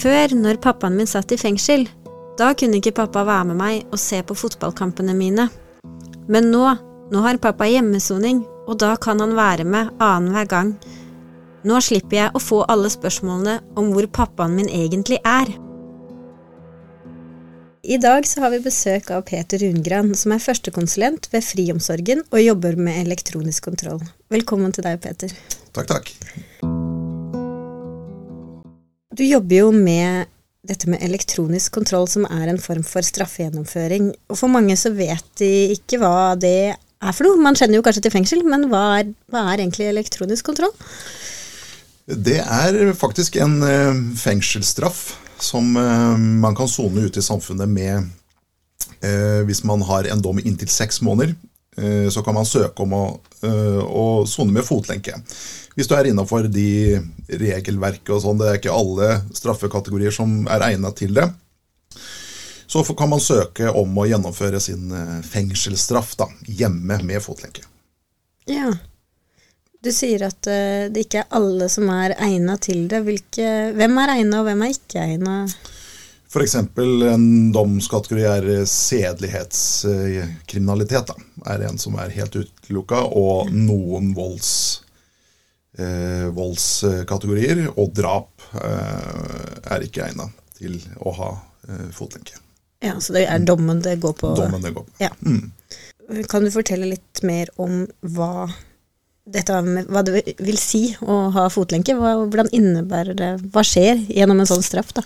Før, når pappaen min satt i fengsel, da kunne ikke pappa være med meg og se på fotballkampene mine. Men nå, nå har pappa hjemmesoning, og da kan han være med annenhver gang. Nå slipper jeg å få alle spørsmålene om hvor pappaen min egentlig er. I dag så har vi besøk av Peter Rungran, som er førstekonsulent ved Friomsorgen og jobber med elektronisk kontroll. Velkommen til deg, Peter. Takk, takk. Du jobber jo med dette med elektronisk kontroll, som er en form for straffegjennomføring. Og for mange så vet de ikke hva det er for noe. Man kjenner jo kanskje til fengsel, men hva er, hva er egentlig elektronisk kontroll? Det er faktisk en uh, fengselsstraff som uh, man kan sone ute i samfunnet med uh, hvis man har en dom inntil seks måneder. Så kan man søke om å sone med fotlenke hvis du er innafor de regelverket og sånn. Det er ikke alle straffekategorier som er egnet til det. Så kan man søke om å gjennomføre sin eh, fengselsstraff da, hjemme med fotlenke. Ja. Du sier at det ikke er alle som er egnet til det. Hvilke, hvem er egnet, og hvem er ikke egnet? F.eks. en domskategori er sedelighetskriminalitet. Da, er en som er helt utelukka, og noen volds eh, voldskategorier, og drap eh, er ikke egnet til å ha eh, fotlenke. Ja, Så det er dommen det går på? Dommen det går på. Ja. Mm. Kan du fortelle litt mer om hva, dette, hva det vil si å ha fotlenke? Hva, hvordan innebærer det? Hva skjer gjennom en sånn straff? da?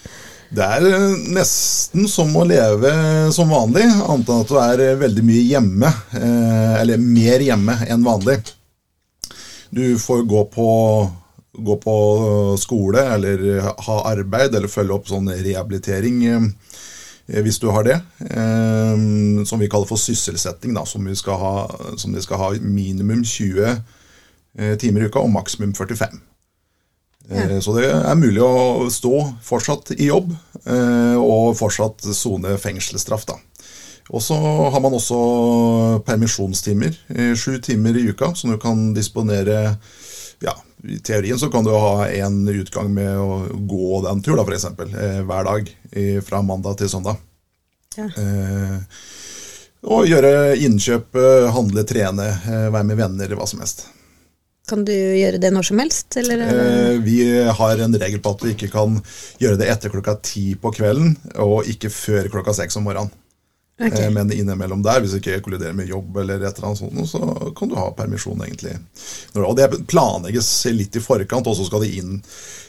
Det er eh, nesten som å leve som vanlig, annet enn at du er veldig mye hjemme. Eh, eller mer hjemme enn vanlig. Du får gå på, gå på skole eller ha arbeid eller følge opp sånn rehabilitering hvis du har det. Som vi kaller for sysselsetting, da, som, ha, som de skal ha minimum 20 timer i uka og maksimum 45. Ja. Så det er mulig å stå fortsatt i jobb og fortsatt sone fengselsstraff. da. Og så har man også permisjonstimer, sju timer i uka, som du kan disponere ja, I teorien så kan du ha en utgang med å gå den tur, da, f.eks. Eh, hver dag fra mandag til søndag. Ja. Eh, og gjøre innkjøp, eh, handle, trene, eh, være med venner, hva som helst. Kan du gjøre det når som helst? Eh, vi har en regel på at du ikke kan gjøre det etter klokka ti på kvelden, og ikke før klokka seks om morgenen. Okay. Eh, men innimellom der, hvis det ikke kolliderer med jobb, eller et eller annet sånt, så kan du ha permisjon. egentlig. Og Det planlegges litt i forkant, og så skal de inn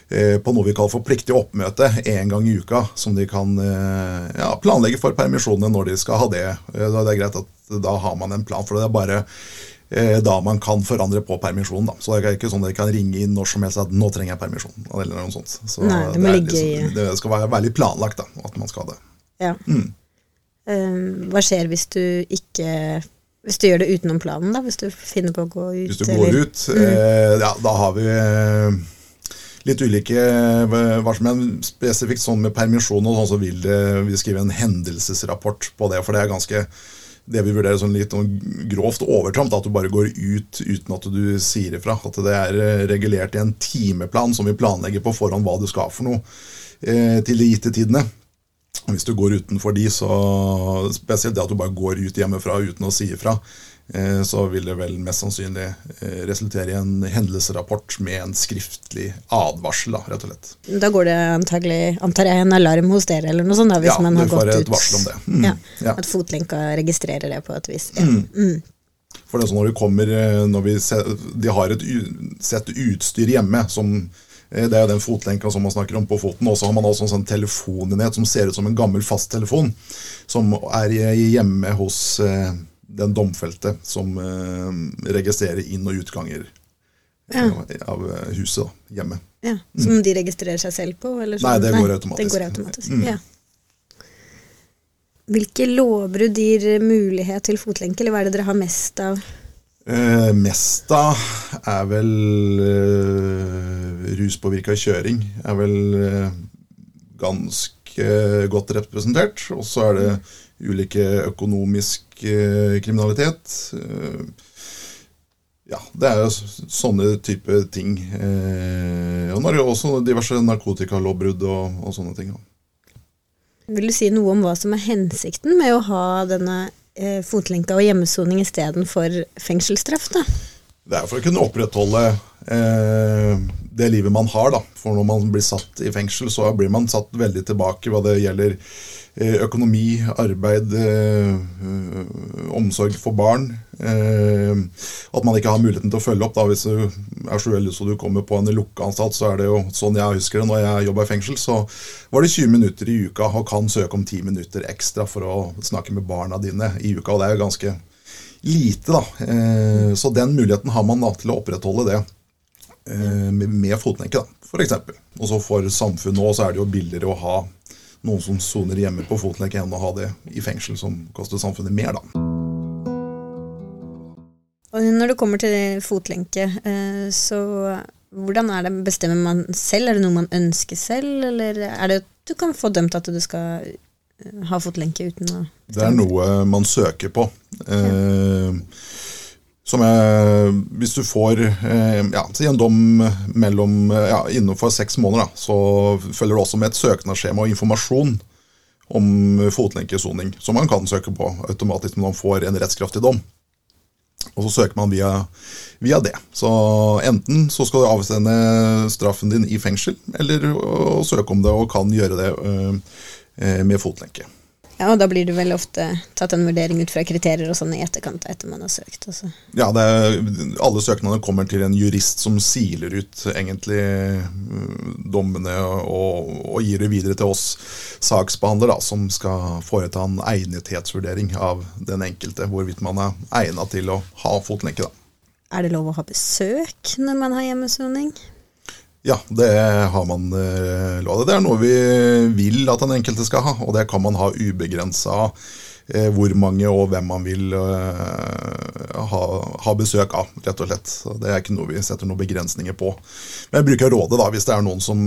eh, på noe vi kaller for pliktig oppmøte én gang i uka. Som de kan eh, ja, planlegge for permisjonene når de skal ha det. Da er det greit at Da har man en plan for det. Det er bare da man kan forandre på permisjonen. Da. Så det er ikke sånn at de kan ringe inn når som helst at 'nå trenger jeg permisjon'. eller noe sånt. Så Nei, det, det, liksom, det skal være veldig planlagt da, at man skal ha det. Ja. Mm. Um, hva skjer hvis du ikke Hvis du gjør det utenom planen, da? Hvis du finner på å gå ut? Hvis du går eller? ut, mm. eh, ja, da har vi eh, litt ulike varsel. spesifikt sånn med permisjon og sånn, så vil det, vi skrive en hendelsesrapport på det. For det er ganske det vi vurderer som litt grovt overtramp. At du bare går ut uten at du sier ifra. At det er eh, regulert i en timeplan som vi planlegger på forhånd hva du skal for noe eh, til de gitte tidene. Hvis du går utenfor de, så spesielt det at du bare går ut hjemmefra uten å si ifra, så vil det vel mest sannsynlig eh, resultere i en hendelsesrapport med en skriftlig advarsel, da, rett og slett. Da går det antagelig, antar jeg, en alarm hos dere eller noe sånt? da, hvis ja, man har gått ut? Ja, du får et varsel om det. Mm, ja, ja. At fotlenka registrerer det på et vis. Ja. Mm. Mm. For det er sånn når kommer eh, når vi ser, De har et sett utstyr hjemme som Eh, det er den fotlenka som man snakker om på foten. Og så har man også en sånn telefonenhet som ser ut som en gammel fasttelefon. Som er hjemme hos eh, den domfelte som eh, registrerer inn- og utganger ja. av huset da, hjemme. Ja, Som mm. de registrerer seg selv på? Nei, det går automatisk. Det går automatisk. Mm. Ja. Hvilke lovbrudd gir mulighet til fotlenke, eller hva er det dere har mest av? Eh, av er vel eh, ruspåvirka kjøring. Er vel eh, ganske godt representert. Og så er det ulike økonomisk eh, kriminalitet. Eh, Ja, det er jo sånne type ting. Eh, og er det også diverse narkotikalovbrudd og, og sånne ting. Vil du si noe om hva som er hensikten med å ha denne eh, fotlenka og hjemmesoning istedenfor fengselsstraff? da? Det er for å kunne opprettholde eh, det livet man har. da. For når man blir satt i fengsel, så blir man satt veldig tilbake hva det gjelder eh, økonomi, arbeid, eh, omsorg for barn. Eh, at man ikke har muligheten til å følge opp. da, Hvis du er så uheldig så du kommer på en lukkeanstalt, så er det jo sånn jeg husker det når jeg jobba i fengsel. Så var det 20 minutter i uka og kan søke om 10 minutter ekstra for å snakke med barna dine i uka. og det er jo ganske lite, da. Så den muligheten har man da til å opprettholde det Eh, med fotlenke, f.eks. Og så for samfunnet òg, så er det jo billigere å ha noen som soner hjemme på fotlenke, enn å ha det i fengsel, som koster samfunnet mer, da. Og når det kommer til fotlenke, eh, så hvordan er det, bestemmer man selv? Er det noe man ønsker selv, eller er det at du kan få dømt at du skal eh, fått lenke uten å? Det er noe man søker på. Eh, Som er, hvis du får eh, ja, en dom mellom, ja, innenfor seks måneder, da, så følger det også med et søknadsskjema og informasjon om fotlenkesoning, som man kan søke på automatisk når man får en rettskraftig dom. Og så søker man via, via det. Så enten så skal du avsende straffen din i fengsel, eller søke om det og kan gjøre det øh, med fotlenke. Ja, og da blir det vel ofte tatt en vurdering ut fra kriterier og sånn i etterkant etter man har søkt. Også. Ja, er, alle søknadene kommer til en jurist som siler ut egentlig mm, dommene og, og gir det videre til oss saksbehandler, da, som skal foreta en egnethetsvurdering av den enkelte, hvorvidt man er egnet til å ha fotlenke. Da. Er det lov å ha besøk når man har hjemmesoning? Ja, det har man eh, lov Det er noe vi vil at den enkelte skal ha, og det kan man ha ubegrensa eh, hvor mange og hvem man vil uh, ha, ha, besøk av, rett og slett. Det er ikke noe vi setter noen begrensninger på. Men jeg bruker rådet da, hvis det er noen som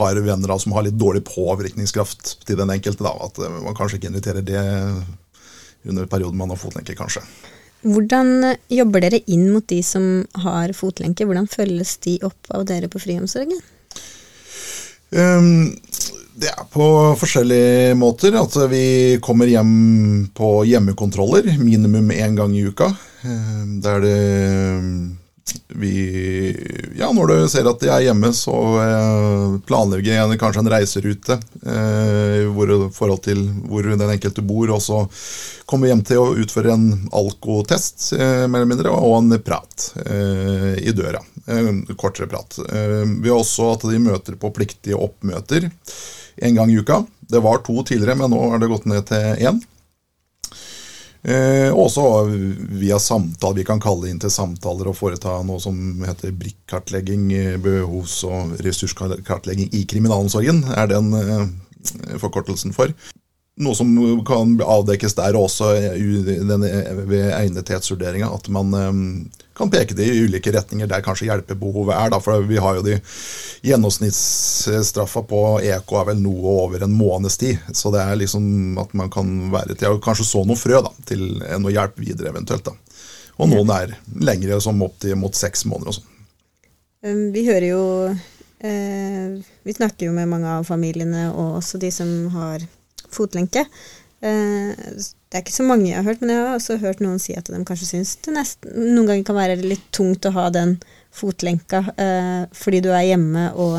har venner da, som har litt dårlig påvirkningskraft til den enkelte, da, at man kanskje ikke inviterer det under perioden man har fotlenke, kanskje. Hvordan jobber dere inn mot de som har fotlenke? Hvordan følges de opp av dere på friomsorgen? Um, det er på forskjellige måter. At vi kommer hjem på hjemmekontroller minimum én gang i uka. Um, der det vi Ja, når du ser at jeg er hjemme, så eh, planlegger jeg kanskje en reiserute eh, i forhold til hvor den enkelte bor. Og så kommer vi hjem til å utføre en alkotest, eh, mer eller mindre, og en prat eh, i døra. En kortere prat. Eh, vi har også at de møter på pliktige oppmøter en gang i uka. Det var to tidligere, men nå er det gått ned til én. Eh, også via samtale. Vi kan kalle inn til samtaler og foreta noe som heter BRIC-kartlegging, eh, behovs- og ressurskartlegging i kriminalomsorgen, er den eh, forkortelsen for. Noe som kan avdekkes der også ved egnethetsvurderinga, at man eh, kan peke det i ulike retninger der kanskje hjelpebehovet er. Da, for vi har jo de Gjennomsnittsstraffa på EK er vel noe over en måneds tid. Så det er liksom at man kan være til å kanskje så noe frø da, til noe hjelp videre eventuelt. da. Og noen er lengre, som opp til mot seks måneder og sånn. Um, vi hører jo eh, Vi snakker jo med mange av familiene, og også de som har fotlenke. Eh, det er ikke så mange jeg har hørt, men jeg har også hørt noen si at de kanskje syns det nesten, noen ganger kan være litt tungt å ha den fotlenka eh, fordi du er hjemme og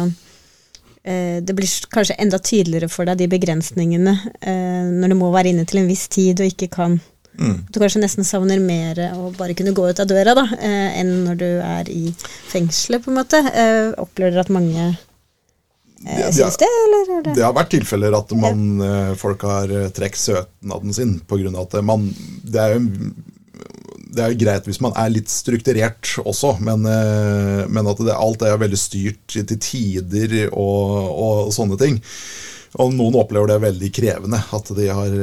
eh, det blir kanskje enda tydeligere for deg de begrensningene når du må være inne til en viss tid og ikke kan mm. Du kanskje nesten savner mer å bare kunne gå ut av døra da, enn når du er i fengselet, på en måte. opplever dere at mange Eh, syns det, eller? Det? det har vært tilfeller at man, ja. Eh, folk har eh, trukket søtnaden sin pga. at man det er, jo, det er jo greit hvis man er litt strukturert også, men, men at det, alt er veldig styrt til tider og, og, sånne ting. Og noen opplever det veldig krevende, at de har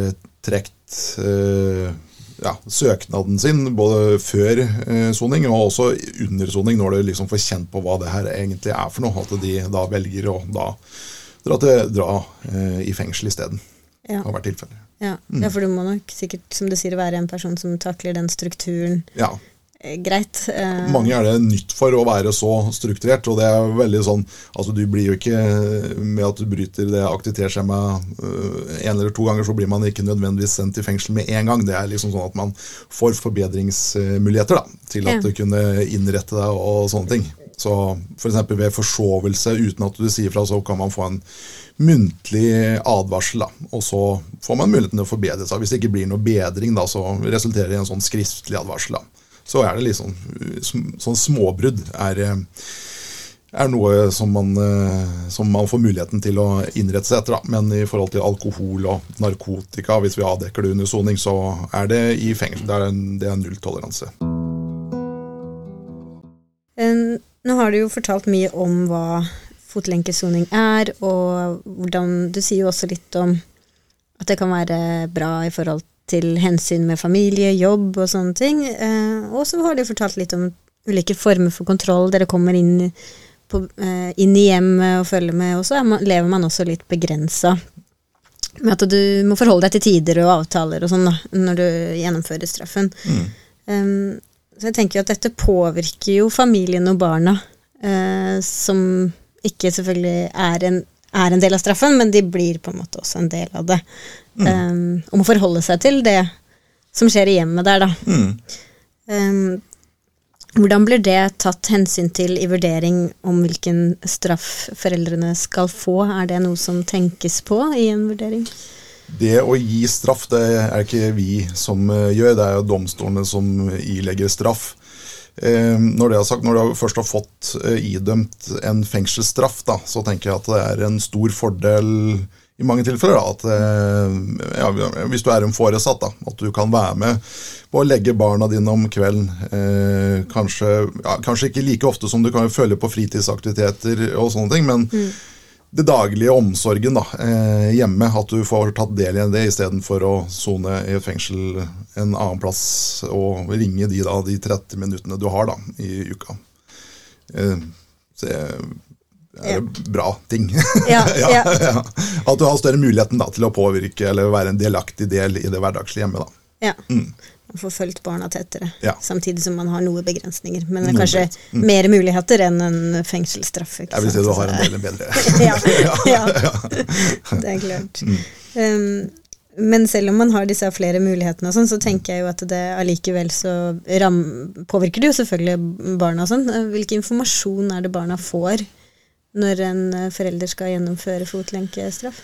trukket ja, søknaden sin både før eh, soning og også under soning, når du liksom får kjent på hva det her egentlig er for noe. At de da velger å da dra, til, dra eh, i fengsel isteden. Ja. Har vært tilfellet. Ja. Mm. ja, for du må nok sikkert, som du sier, være en person som takler den strukturen ja. Greit. Eh, Mange er det nytt for å være så strukturert, og det er veldig sånn Altså, du blir jo ikke Med at du bryter det aktivitetsskjemaet én eller to ganger, så blir man ikke nødvendigvis sendt i fengsel med en gang. Det er liksom sånn at man får forbedringsmuligheter da, til at du kunne innrette deg og sånne ting. Så f.eks. For ved forsovelse uten at du sier fra, så kan man få en muntlig advarsel. da, Og så får man muligheten til å forbedre seg. Hvis det ikke blir noe bedring, da, så resulterer det i en sånn skriftlig advarsel. da. Så er det liksom sånn småbrudd er, eh, er noe som man, eh, som man får muligheten til å innrette seg etter. Men i forhold til alkohol og narkotika, hvis vi avdekker det under soning, så er det i fengsel. Det er, det er nulltoleranse. Nå har du jo fortalt mye om hva fotlenkesoning er, og hvordan Du sier jo også litt om at det kan være bra i forhold til hensyn med familie, jobb og sånne ting. Eh, og så har de fortalt litt om ulike former for kontroll. Dere kommer inn, på, eh, inn i hjemmet og følger med, og så man, lever man også litt begrensa. Med at du må forholde deg til tider og avtaler og sånn da, når du gjennomfører straffen. Um, så jeg tenker at dette påvirker jo familien og barna, eh, som ikke selvfølgelig er en, er en del av straffen, men de blir på en måte også en del av det. Um, om å forholde seg til det som skjer i hjemmet der, da. Mm. Um, hvordan blir det tatt hensyn til i vurdering om hvilken straff foreldrene skal få? Er det noe som tenkes på i en vurdering? Det å gi straff, det er ikke vi som eh, gjør, det er jo domstolene som ilegger straff. Eh, Når det er sagt, når du først har fått eh, idømt en fengselsstraff, da, så tenker jeg at det er en stor fordel i mange tilfeller da, at eh, ja, hvis du er en foresatt, da, at du kan være med på å legge barna dine om kvelden. Eh, kanskje, ja, kanskje ikke like ofte som du kan følge på fritidsaktiviteter og sånne ting, men det daglige omsorgen da, eh, hjemme. At du får tatt del i det istedenfor å sone i et fengsel en annen plass og ringe de da, de 30 minuttene du har da, i uka. Eh, så det er jo bra ting. Ja, ja. ja. At du har større muligheten da, til å påvirke eller være en delaktig del i det hverdagslige hjemme. da. Ja. Man får fulgt barna tettere, Ja. samtidig som man har noe begrensninger. Men det er kanskje mm. mer muligheter enn en fengselsstraff. Jeg vil si du har en del bedre. ja, ja, det er klart. Um, men selv om man har disse flere mulighetene, og sånn, så tenker jeg jo at det allikevel så ram, påvirker det jo selvfølgelig barna. og Sånn. Hvilken informasjon er det barna får når en eh, forelder skal gjennomføre fotlenkestraff?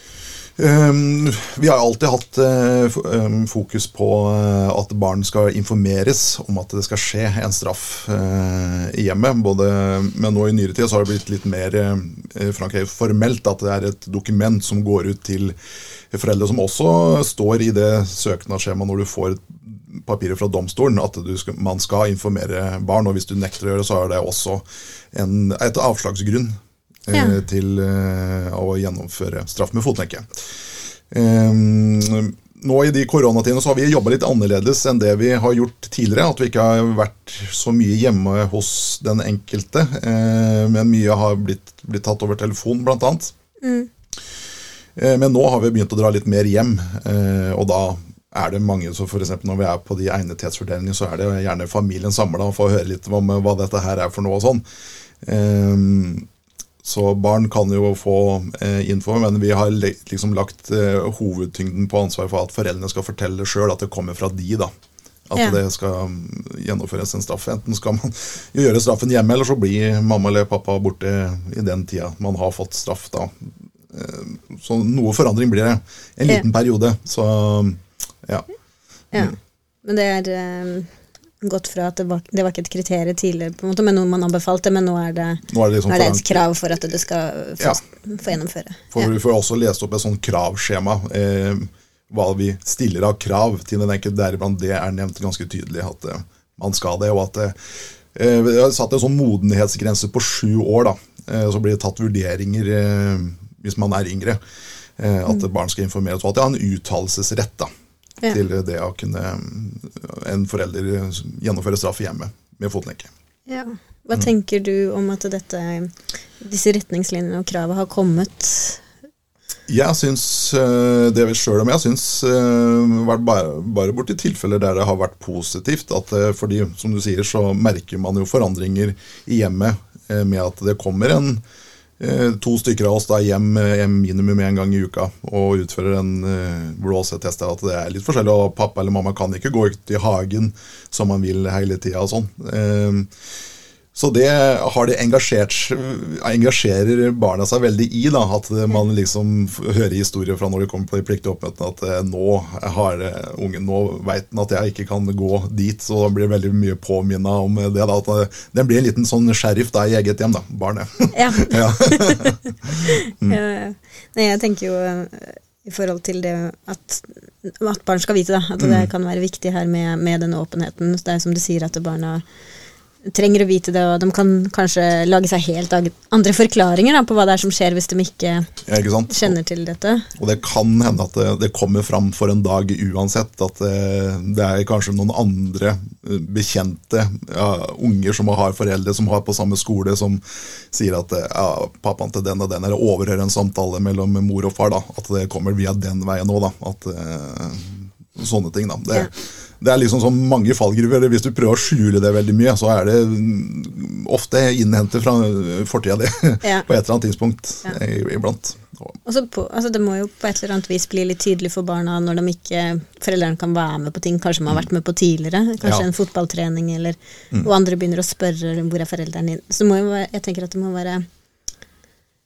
Um, vi har alltid hatt eh, um, fokus på eh, at barn skal informeres om at det skal skje en straff eh, i hjemmet. Både, men nå i nyere tid så har det blitt litt mer eh, Frank, formelt at det er et dokument som går ut til foreldre, som også står i det søknadsskjemaet når du får papirer fra domstolen, at skal, man skal informere barn. Og hvis du nekter å gjøre det, så er det også en, et avslagsgrunn Ja. til eh, å gjennomføre straff med fotlenke. Eh, nå i de koronatidene så har vi jobba litt annerledes enn det vi har gjort tidligere. At vi ikke har vært så mye hjemme hos den enkelte. eh, men mye har blitt, blitt tatt over telefon, blant annet. Eh, Men nå har vi begynt å dra litt mer hjem, eh, og da er det mange så for eksempel Når vi er på de egnethetsvurderingene, så er det gjerne familien samla og får høre litt om eh, hva dette her er for noe og sånn. Så barn kan jo få eh, info, men vi har liksom lagt eh, hovedtyngden på ansvar for at foreldrene skal fortelle sjøl at det kommer fra de. da. At Ja. det skal mm, gjennomføres en straff. Enten skal man gjøre straffen hjemme, eller så blir mamma eller pappa borte i den tida man har fått straff. da. Eh, Så noe forandring blir det. En Ja. liten periode. Så ja. Ja. Men det er eh, gått fra at det var, det var ikke et kriterium tidligere, på en måte, men noe man anbefalte, men nå er det, Nå er det liksom er det et krav for at du skal få, Ja. få gjennomføre. For Ja. Vi får også lest opp et sånt kravskjema. Eh, hva vi stiller av krav til den enkelte. Deriblant det er nevnt ganske tydelig at eh, man skal det. Og at eh, vi har satt en sånn modenhetsgrense på sju år. da. Eh, så blir det tatt vurderinger eh, hvis man er yngre. Eh, at barn skal informeres. Og at de har en uttalelsesrett da, Ja. til det å kunne eh, en forelder gjennomføre straff i hjemmet med fotlenke. Ja. Mm. Hva tenker du om at dette, disse retningslinjene og kravet har kommet? Jeg syns det det sjøl om jeg syns eh, bare, bare borti tilfeller der det har vært positivt, at eh, fordi, som du sier, så merker man jo forandringer i hjemmet med at det kommer en to stykker av oss da hjem minimum én gang i uka og utfører en blåsetest. At det er litt forskjellig, og pappa eller mamma kan ikke gå ut i hagen som man vil hele tida. Sånn. Så det har det engasjerer barna seg veldig i. da, At man liksom hører historier fra når de kommer på de pliktige oppmøtene at eh, nå har ungen, nå vet den at jeg ikke kan gå dit. Så da blir det veldig mye påminna om det. da, at eh, Den blir en liten sånn sheriff da i eget hjem, da, barnet. Ja. ja. mm. Nei, jeg tenker jo eh, i forhold til det at, at barn skal vite da, at det mm. kan være viktig her med, med den åpenheten. Det er som du sier, at barna trenger å vite det, og de kan kanskje lage seg helt andre forklaringer da, på hva det er som skjer hvis de ikke, ja, ikke kjenner til dette. Og det kan hende at det, det kommer fram for en dag uansett. At det, det er kanskje noen andre eh, bekjente ja, unger som har foreldre som har på samme skole, som sier at ja, pappaen til den og den, eller overhører en samtale mellom mor og far. da, At det kommer via den veien òg. At sånne ting. da. Det, ja det er liksom sånn mange fallgruver. Hvis du prøver å skjule det veldig mye, så er det ofte innhentet fra fortida di ja. på et eller annet tidspunkt ja. iblant. På, altså det må jo på et eller annet vis bli litt tydelig for barna når de ikke, foreldrene kan være med på ting kanskje man har vært med på tidligere. Kanskje ja. en fotballtrening, eller, mm. og andre begynner å spørre hvor er foreldrene dine. Så må jo, jeg tenker at det må være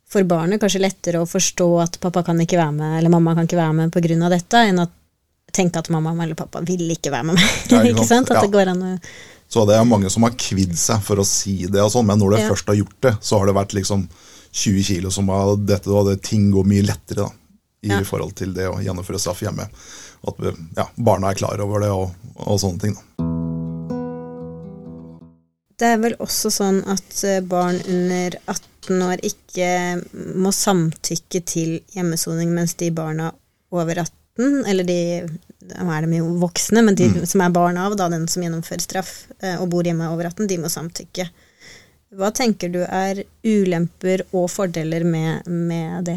for barnet kanskje lettere å forstå at pappa kan ikke være med, eller mamma kan ikke være med pga. dette, enn at tenke at mamma eller pappa vil ikke være med meg. Ja, ikke sant? At det går an å Så det er mange som har kvidd seg for å si det, og sånn, men når du ja. først har gjort det, så har det vært liksom 20 kilo som har dette, og det ting går mye lettere da, i ja. forhold til det å gjennomføre straff hjemme. At ja, barna er klar over det, og, og sånne ting. da. Det er vel også sånn at eh, barn under 18 år ikke må samtykke til hjemmesoning, mens de barna over 18 18, eller de Nå er de jo voksne, men de mm. som er barn av, da, den som gjennomfører straff eh, og bor hjemme over 18, de må samtykke. Hva tenker du er ulemper og fordeler med, med det?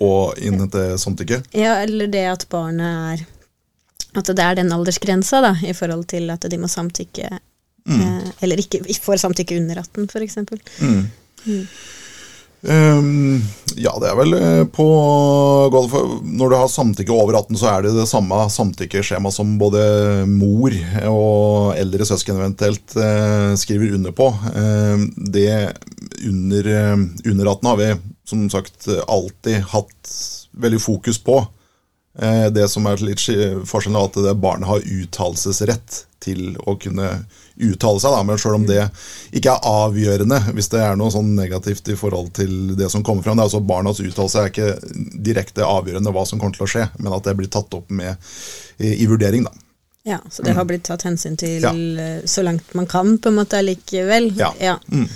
Og innhente samtykke? Ja, eller det at barnet er At det er den aldersgrensa, da, i forhold til at de må samtykke mm. eh, Eller ikke får samtykke under 18, f.eks. Mm. Mm. Um, ja, det er vel på på Når du har samtykke over 18, så er det det samme samtykkeskjema som både mor og eldre søsken eventuelt uh, skriver under på. Uh, det under, uh, under 18 har vi som sagt alltid hatt veldig fokus på. Det som er litt forskjellen, er at det barnet har uttalelsesrett til å kunne uttale seg, da, men sjøl om det ikke er avgjørende hvis det er noe sånn negativt i forhold til det som kommer fram. Det er altså Barnas uttalelse er ikke direkte avgjørende hva som kommer til å skje, men at det blir tatt opp med i, i vurdering. da. Ja, Så det har blitt tatt hensyn til ja. Eh, så langt man kan, på en måte allikevel? Ja. ja. Mm.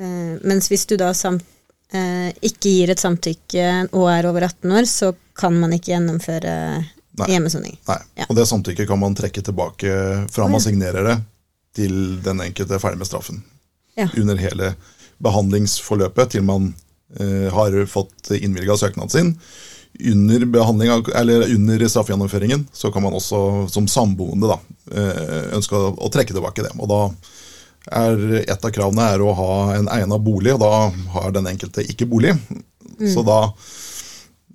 Uh, mens hvis du da samt, uh, ikke gir et samtykke og er over 18 år, så kan man ikke gjennomføre Nei. hjemmesoning. Nei. Ja. Og det samtykket kan man trekke tilbake fra man signerer det, til den enkelte er ferdig med straffen. Ja. Under hele behandlingsforløpet til man eh, har fått innvilga søknaden sin. Under, under straffegjennomføringen så kan man også som samboende da, eh, ønske å, å, trekke tilbake det. Og da er Et av kravene er å ha en egnet bolig, og da har den enkelte ikke bolig. Mm. Så da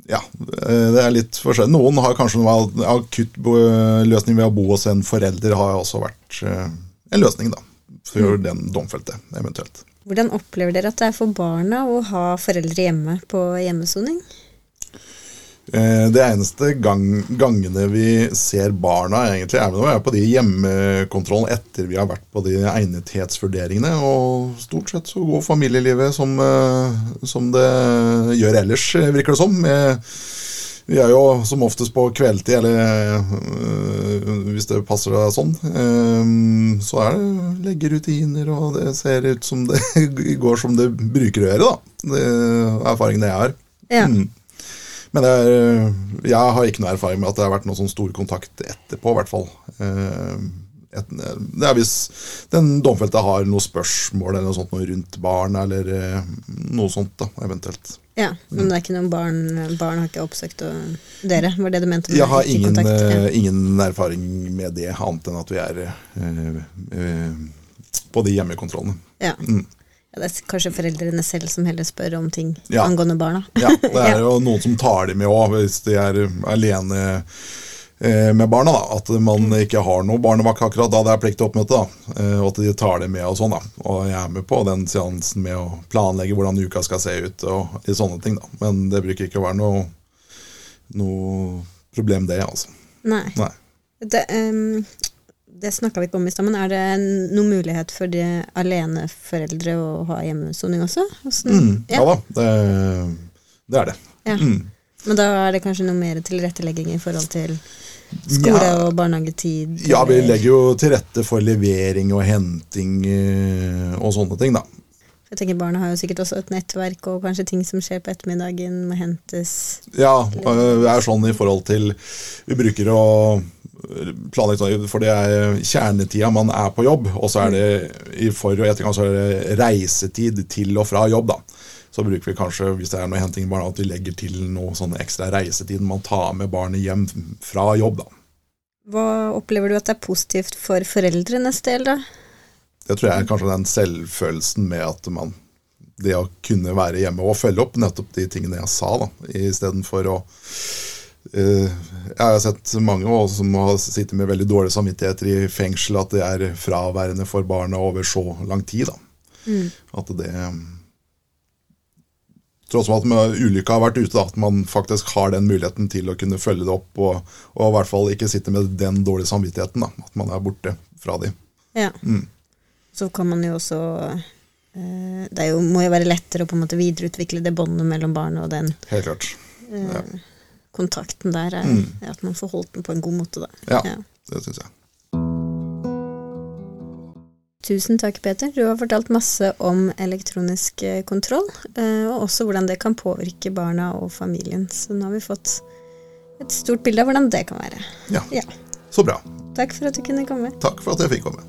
ja, eh, det er litt forskjellig. Noen har kanskje en akutt løsning ved å bo hos en forelder, har også vært eh, en løsning da, for mm. den domfelte eventuelt. Hvordan opplever dere at det er for barna å ha foreldre hjemme på hjemmesoning? Eh, det eneste gang, gangene vi ser barna, egentlig, er når vi er på de hjemmekontrollen etter vi har vært på de egnethetsvurderingene. Og stort sett så går familielivet som, eh, som det gjør ellers, virker det som. vi er jo som oftest på kveldstid, eller øh, hvis det passer deg sånn. Øh, så er det leggerutiner, og det ser ut som det går som det bruker å gjøre, da. Det er erfaringen jeg har. Ja. Mm. Men er, jeg har ikke noe erfaring med at det har vært noen sånn stor kontakt etterpå, i hvert fall. Uh, et, det er hvis den domfelte har noe spørsmål eller noe sånt noe rundt barn, eller eh, noe sånt, da, eventuelt. Ja, Men det er ikke noen barn Barn har ikke oppsøkt dere? Var det du mente? Jeg har ingen, kontakt? Ja. eh, ingen erfaring med det, annet enn at vi er øh, øh, på de hjemmekontrollene. Ja. ja. Det er kanskje foreldrene selv som heller spør om ting Ja. angående barna. Ja, det er jo noen som tar dem med òg, hvis de er alene eh, med barna. da, At man ikke har noe barnevakt akkurat da det er plikt til oppmøte. eh, Og at de tar det med og sånn. da, Og jeg er med på den seansen med å planlegge hvordan uka skal se ut og litt sånne ting. da, Men det bruker ikke å være noe, noe problem, det. altså. Nei. Nei. Det, um, det snakka vi ikke om i stad, men er det noen mulighet for de aleneforeldre å ha hjemmesoning også? Mm, ja da, det, det er det. Ja. Mm. Men da er det kanskje noe mer tilrettelegging i forhold til skole Ja. og barnehagetid? Ja, vi legger jo til rette for levering og henting eh, og sånne ting, da. Jeg tenker Barna har jo sikkert også et nettverk, og kanskje ting som skjer på ettermiddagen må hentes Ja, øh, det er sånn i forhold til Vi bruker å sånn, for det er kjernetida man er på jobb, og så er det i for- og ettergang så er det reisetid til og fra jobb, da. Så bruker vi kanskje, hvis det er noe henting i barna, at vi legger til noe sånn ekstra reisetid man tar med barnet hjem fra jobb, da. Hva opplever du at er positivt for foreldrenes del, da? Det tror jeg er kanskje den selvfølelsen med at man Det å kunne være hjemme og følge opp nettopp de tingene jeg sa, da, istedenfor å eh, Jeg har sett mange også som har sittet med veldig dårlige samvittigheter i fengsel, at det er fraværende for barna over så lang tid. da. At det Tross at ulykka har vært ute, da, at man faktisk har den muligheten til å kunne følge det opp, og, og i hvert fall ikke sitte med den dårlige samvittigheten. da, At man er borte fra de. Ja. Så kan man jo også eh, Det er jo, må jo være lettere å på en måte videreutvikle det båndet mellom barnet og den Helt klart. eh, kontakten der. Er, At man får holdt den på en god måte, da. Ja, det syns jeg. Tusen takk, Peter. Du har fortalt masse om elektronisk eh, kontroll, eh, og også hvordan det kan påvirke barna og familien. Så nå har vi fått et stort bilde av hvordan det kan være. Ja, Ja. Så bra. Takk for at du kunne komme. Takk for at jeg fikk komme.